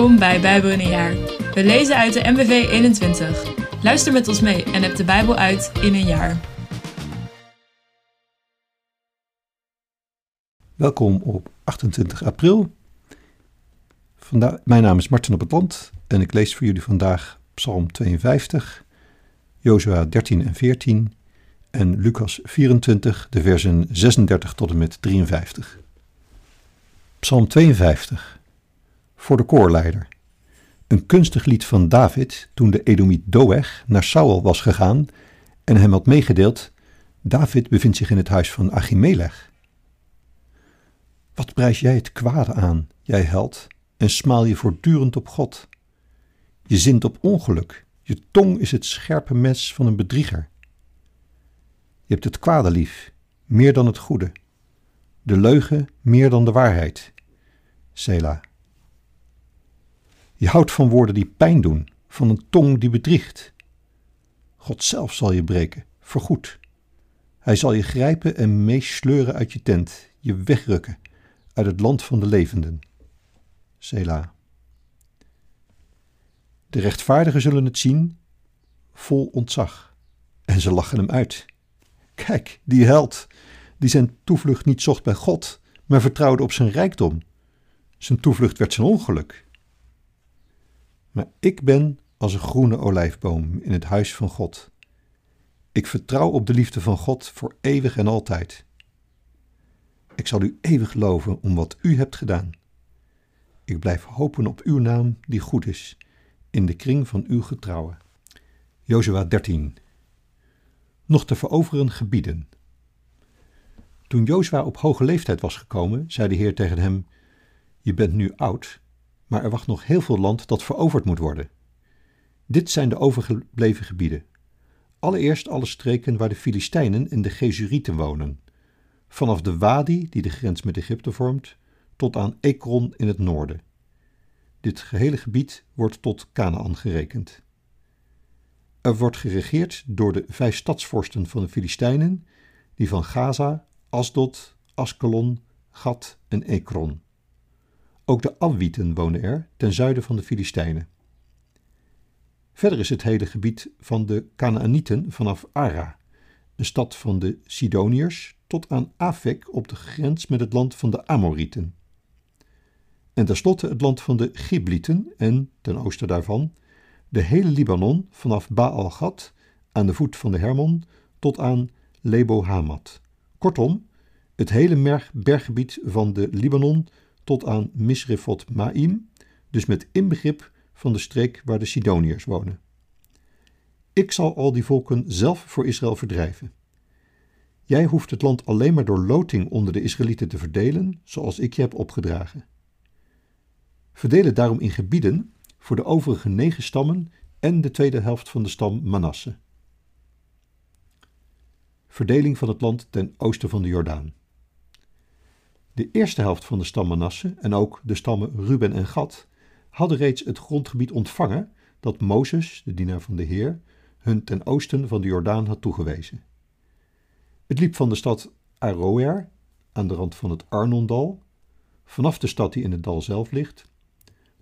Welkom bij Bijbel in een jaar. We lezen uit de MBV 21. Luister met ons mee en heb de Bijbel uit in een jaar. Welkom op 28 april. Vanda mijn naam is Martin op het Land en ik lees voor jullie vandaag Psalm 52, Jozua 13 en 14 en Lucas 24, de versen 36 tot en met 53. Psalm 52 voor de koorleider. Een kunstig lied van David toen de Edomiet Doeg naar Saul was gegaan en hem had meegedeeld: David bevindt zich in het huis van Achimelech. Wat prijs jij het kwade aan, jij held, en smaal je voortdurend op God? Je zint op ongeluk, je tong is het scherpe mes van een bedrieger. Je hebt het kwade lief, meer dan het goede, de leugen meer dan de waarheid. Selah. Je houdt van woorden die pijn doen, van een tong die bedriegt. God zelf zal je breken, voorgoed. Hij zal je grijpen en meesleuren uit je tent, je wegrukken uit het land van de levenden. Sela. De rechtvaardigen zullen het zien, vol ontzag, en ze lachen hem uit. Kijk, die held, die zijn toevlucht niet zocht bij God, maar vertrouwde op zijn rijkdom. Zijn toevlucht werd zijn ongeluk. Maar ik ben als een groene olijfboom in het huis van God. Ik vertrouw op de liefde van God voor eeuwig en altijd. Ik zal u eeuwig loven om wat u hebt gedaan. Ik blijf hopen op uw naam die goed is, in de kring van uw getrouwen. Jozua 13 Nog te veroveren gebieden. Toen Jozua op hoge leeftijd was gekomen, zei de Heer tegen hem: Je bent nu oud maar er wacht nog heel veel land dat veroverd moet worden. Dit zijn de overgebleven gebieden. Allereerst alle streken waar de Filistijnen en de Gezurieten wonen. Vanaf de Wadi, die de grens met Egypte vormt, tot aan Ekron in het noorden. Dit gehele gebied wordt tot Canaan gerekend. Er wordt geregeerd door de vijf stadsvorsten van de Filistijnen, die van Gaza, Asdod, Askelon, Gat en Ekron. Ook de Amwieten wonen er, ten zuiden van de Filistijnen. Verder is het hele gebied van de Canaanieten vanaf Ara, een stad van de Sidoniërs, tot aan Afek op de grens met het land van de Amorieten. En tenslotte het land van de Giblieten en, ten oosten daarvan, de hele Libanon vanaf Baal-Gad aan de voet van de Hermon tot aan Lebo Hamat. Kortom, het hele berggebied van de Libanon tot aan Misrefot Maim, dus met inbegrip van de streek waar de Sidoniërs wonen. Ik zal al die volken zelf voor Israël verdrijven. Jij hoeft het land alleen maar door loting onder de Israëlieten te verdelen, zoals ik je heb opgedragen. Verdeel het daarom in gebieden voor de overige negen stammen en de tweede helft van de stam Manasse. Verdeling van het land ten oosten van de Jordaan. De eerste helft van de stam Manasse en ook de stammen Ruben en Gad hadden reeds het grondgebied ontvangen dat Mozes, de dienaar van de Heer, hun ten oosten van de Jordaan had toegewezen. Het liep van de stad Aroer, aan de rand van het Arnondal, vanaf de stad die in het dal zelf ligt,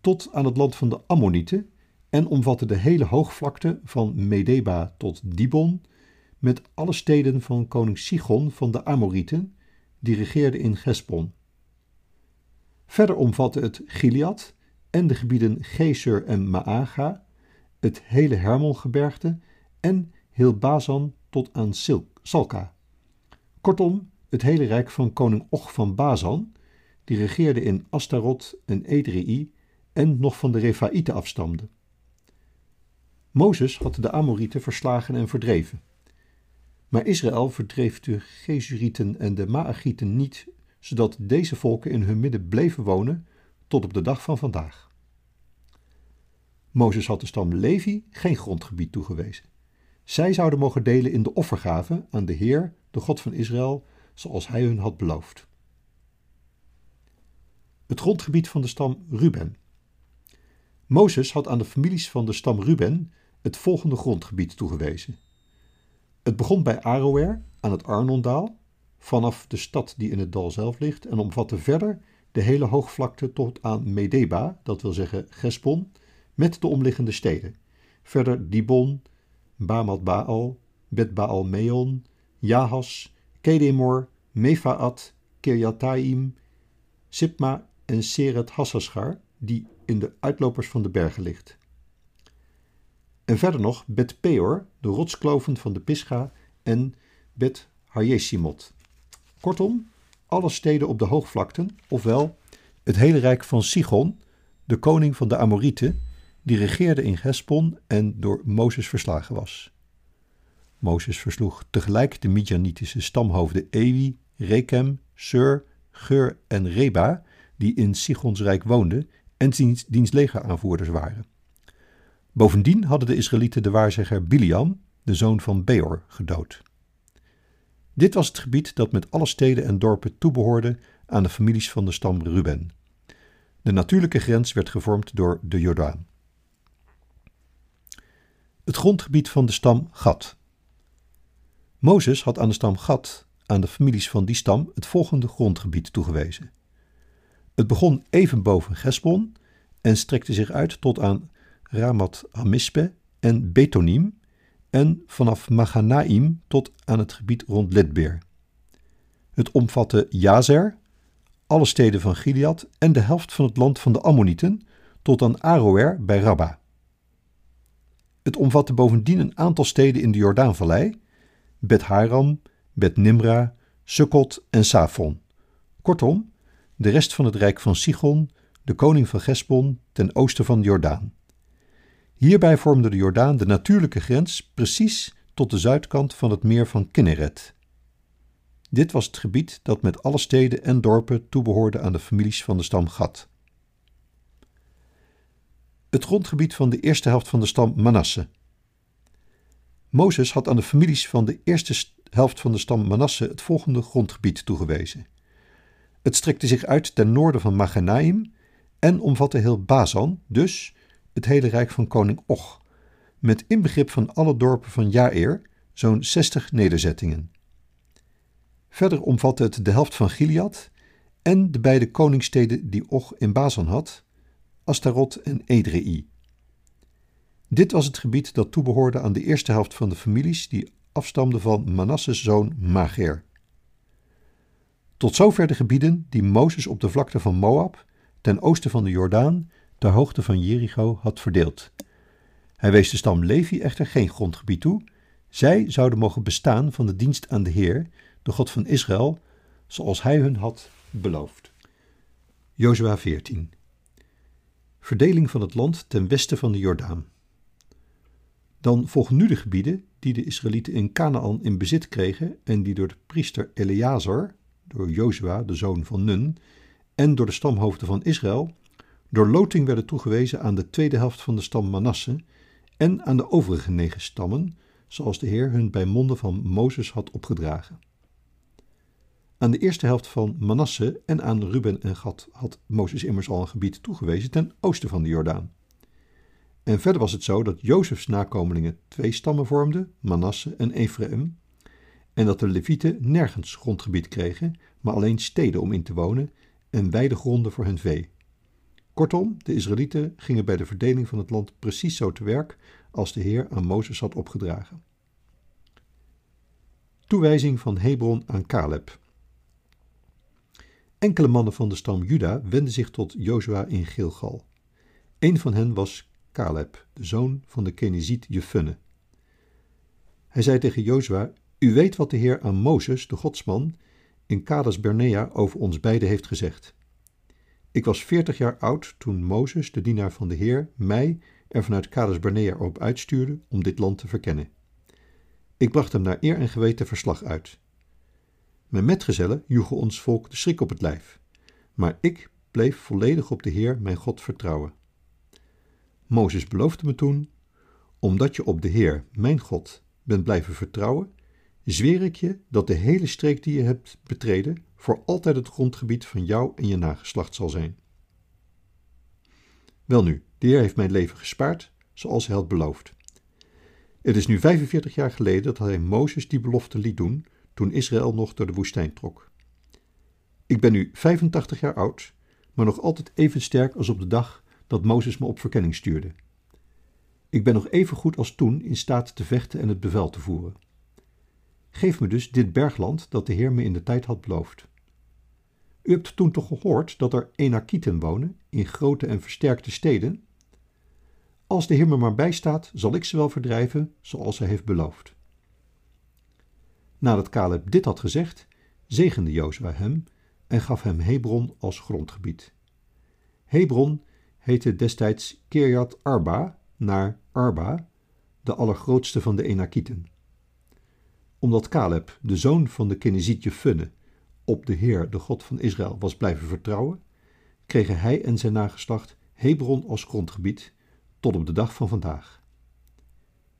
tot aan het land van de Ammonieten en omvatte de hele hoogvlakte van Medeba tot Dibon, met alle steden van koning Sigon van de Amorieten die regeerde in Gespon. Verder omvatte het Gilead en de gebieden Geser en Maaga, het hele Hermongebergte en heel Bazan tot aan Salka. Kortom, het hele rijk van koning Och van Bazan, die regeerde in Astarot en Edrei en nog van de Refaïten afstamde. Mozes had de Amorieten verslagen en verdreven. Maar Israël verdreef de Gezurieten en de Maagieten niet, zodat deze volken in hun midden bleven wonen tot op de dag van vandaag. Mozes had de stam Levi geen grondgebied toegewezen. Zij zouden mogen delen in de offergave aan de Heer, de God van Israël, zoals hij hun had beloofd. Het grondgebied van de stam Ruben. Mozes had aan de families van de stam Ruben het volgende grondgebied toegewezen. Het begon bij Aroer aan het Arnondaal, vanaf de stad die in het dal zelf ligt, en omvatte verder de hele hoogvlakte tot aan Medeba, dat wil zeggen Gesbon, met de omliggende steden. Verder Dibon, Bamat Baal, Bet Baal Meon, Jahas, Kedemor, Mefaat, Kirjataim, Sipma en Seret Hassashar, die in de uitlopers van de bergen ligt. En verder nog Bet Peor, de rotskloven van de Pisga en Bet Hajesimot. Kortom, alle steden op de hoogvlakten, ofwel het hele rijk van Sigon, de koning van de Amorieten, die regeerde in Hespon en door Mozes verslagen was. Mozes versloeg tegelijk de Midjanitische stamhoofden Ewi, Rekem, Sur, Geur en Reba, die in Sigons rijk woonden en diens legeraanvoerders waren. Bovendien hadden de Israëlieten de waarzegger Biliam, de zoon van Beor, gedood. Dit was het gebied dat met alle steden en dorpen toebehoorde aan de families van de stam Ruben. De natuurlijke grens werd gevormd door de Jordaan. Het grondgebied van de stam Gad. Mozes had aan de stam Gad, aan de families van die stam, het volgende grondgebied toegewezen. Het begon even boven Gesbon en strekte zich uit tot aan Ramat Hamispe en Betonim en vanaf Maganaim tot aan het gebied rond Ledbeer. Het omvatte Jazer, alle steden van Gilead en de helft van het land van de Ammonieten tot aan Aroer bij Rabba. Het omvatte bovendien een aantal steden in de Jordaanvallei, Bet Haram, Bet Nimra, Sukkot en Safon. Kortom, de rest van het rijk van Sigon, de koning van Gesbon, ten oosten van de Jordaan. Hierbij vormde de Jordaan de natuurlijke grens precies tot de zuidkant van het meer van Kinneret. Dit was het gebied dat met alle steden en dorpen toebehoorde aan de families van de stam Gad. Het grondgebied van de eerste helft van de stam Manasse. Mozes had aan de families van de eerste helft van de stam Manasse het volgende grondgebied toegewezen. Het strekte zich uit ten noorden van Maganaim en omvatte heel Bazan, dus het hele rijk van koning Och, met inbegrip van alle dorpen van Jair, zo'n 60 nederzettingen. Verder omvatte het de helft van Gilead en de beide koningssteden die Och in Bazan had, Astarot en Edrei. Dit was het gebied dat toebehoorde aan de eerste helft van de families die afstamden van Manasses zoon Mager. Tot zover de gebieden die Mozes op de vlakte van Moab, ten oosten van de Jordaan, ter hoogte van Jericho had verdeeld. Hij wees de stam Levi echter geen grondgebied toe. Zij zouden mogen bestaan van de dienst aan de Heer, de God van Israël, zoals hij hun had beloofd. Jozua 14 Verdeling van het land ten westen van de Jordaan. Dan volgen nu de gebieden die de Israëlieten in Canaan in bezit kregen en die door de priester Eleazar, door Jozua, de zoon van Nun, en door de stamhoofden van Israël door loting werden toegewezen aan de tweede helft van de stam Manasse en aan de overige negen stammen, zoals de Heer hun bij monden van Mozes had opgedragen. Aan de eerste helft van Manasse en aan Ruben en Gad had Mozes immers al een gebied toegewezen ten oosten van de Jordaan. En verder was het zo dat Jozefs nakomelingen twee stammen vormden, Manasse en Ephraim, en dat de Levieten nergens grondgebied kregen, maar alleen steden om in te wonen en weidegronden voor hun vee. Kortom, de Israëlieten gingen bij de verdeling van het land precies zo te werk als de Heer aan Mozes had opgedragen. Toewijzing van Hebron aan Caleb. Enkele mannen van de stam Juda wenden zich tot Jozua in Gilgal. Een van hen was Caleb, de zoon van de Keniziet Jefunne. Hij zei tegen Jozua: U weet wat de Heer aan Mozes, de godsman, in Kades Bernea over ons beiden heeft gezegd. Ik was veertig jaar oud toen Mozes, de dienaar van de Heer, mij er vanuit Kades Barnea op uitstuurde om dit land te verkennen. Ik bracht hem naar eer en geweten verslag uit. Mijn metgezellen joegen ons volk de schrik op het lijf, maar ik bleef volledig op de Heer, mijn God, vertrouwen. Mozes beloofde me toen, omdat je op de Heer, mijn God, bent blijven vertrouwen, zweer ik je dat de hele streek die je hebt betreden voor altijd het grondgebied van jou en je nageslacht zal zijn. Welnu, de Heer heeft mijn leven gespaard, zoals hij had beloofd. Het is nu 45 jaar geleden dat hij Mozes die belofte liet doen, toen Israël nog door de woestijn trok. Ik ben nu 85 jaar oud, maar nog altijd even sterk als op de dag dat Mozes me op verkenning stuurde. Ik ben nog even goed als toen in staat te vechten en het bevel te voeren. Geef me dus dit bergland dat de Heer me in de tijd had beloofd. U hebt toen toch gehoord dat er Enakieten wonen in grote en versterkte steden? Als de Heer me maar bijstaat, zal ik ze wel verdrijven, zoals hij heeft beloofd. Nadat Caleb dit had gezegd, zegende Jozua hem en gaf hem Hebron als grondgebied. Hebron heette destijds Kirjat Arba naar Arba, de allergrootste van de Enakieten. Omdat Caleb, de zoon van de Kenizietje Funne, op de Heer, de God van Israël, was blijven vertrouwen, kregen hij en zijn nageslacht Hebron als grondgebied tot op de dag van vandaag.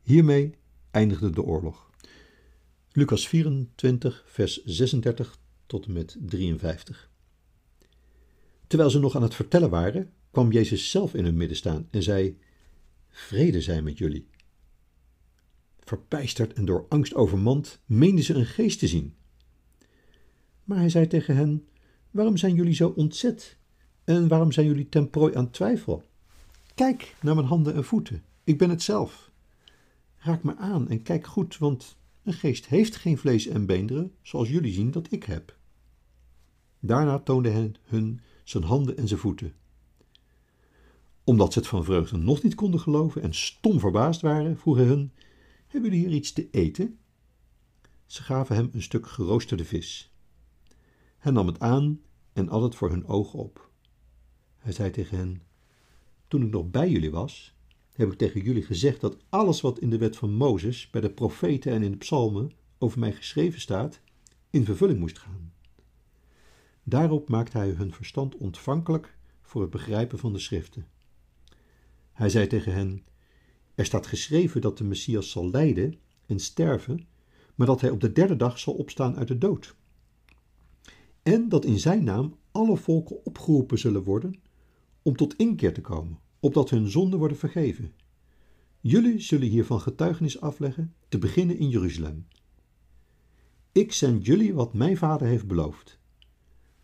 Hiermee eindigde de oorlog. Lucas 24, vers 36 tot en met 53. Terwijl ze nog aan het vertellen waren, kwam Jezus zelf in hun midden staan en zei: Vrede zij met jullie. Verpijsterd en door angst overmand, meenden ze een geest te zien. Maar hij zei tegen hen: Waarom zijn jullie zo ontzet? En waarom zijn jullie ten prooi aan twijfel? Kijk naar mijn handen en voeten. Ik ben het zelf. Raak me aan en kijk goed, want een geest heeft geen vlees en beenderen, zoals jullie zien dat ik heb. Daarna toonde hij hun zijn handen en zijn voeten. Omdat ze het van vreugde nog niet konden geloven en stom verbaasd waren, vroeg hij hun: Hebben jullie hier iets te eten? Ze gaven hem een stuk geroosterde vis. Hij nam het aan en at het voor hun ogen op. Hij zei tegen hen: Toen ik nog bij jullie was, heb ik tegen jullie gezegd dat alles wat in de wet van Mozes, bij de profeten en in de psalmen over mij geschreven staat, in vervulling moest gaan. Daarop maakte hij hun verstand ontvankelijk voor het begrijpen van de schriften. Hij zei tegen hen: Er staat geschreven dat de Messias zal lijden en sterven, maar dat hij op de derde dag zal opstaan uit de dood. En dat in zijn naam alle volken opgeroepen zullen worden om tot inkeer te komen, opdat hun zonden worden vergeven. Jullie zullen hiervan getuigenis afleggen, te beginnen in Jeruzalem. Ik zend jullie wat mijn vader heeft beloofd.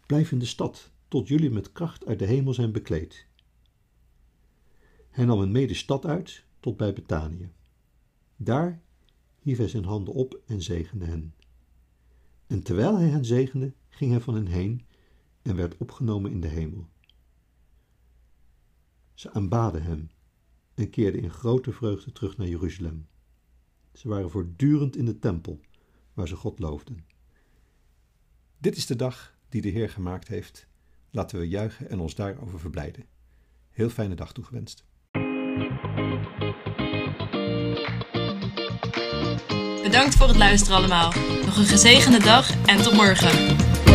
Blijf in de stad, tot jullie met kracht uit de hemel zijn bekleed. Hij nam een mede stad uit, tot bij Betanië. Daar hief hij zijn handen op en zegende hen. En terwijl hij hen zegende, ging hij van hen heen en werd opgenomen in de hemel. Ze aanbaden hem en keerden in grote vreugde terug naar Jeruzalem. Ze waren voortdurend in de tempel, waar ze God loofden. Dit is de dag die de Heer gemaakt heeft. Laten we juichen en ons daarover verblijden. Heel fijne dag toegewenst. Bedankt voor het luisteren allemaal. Nog een gezegende dag en tot morgen.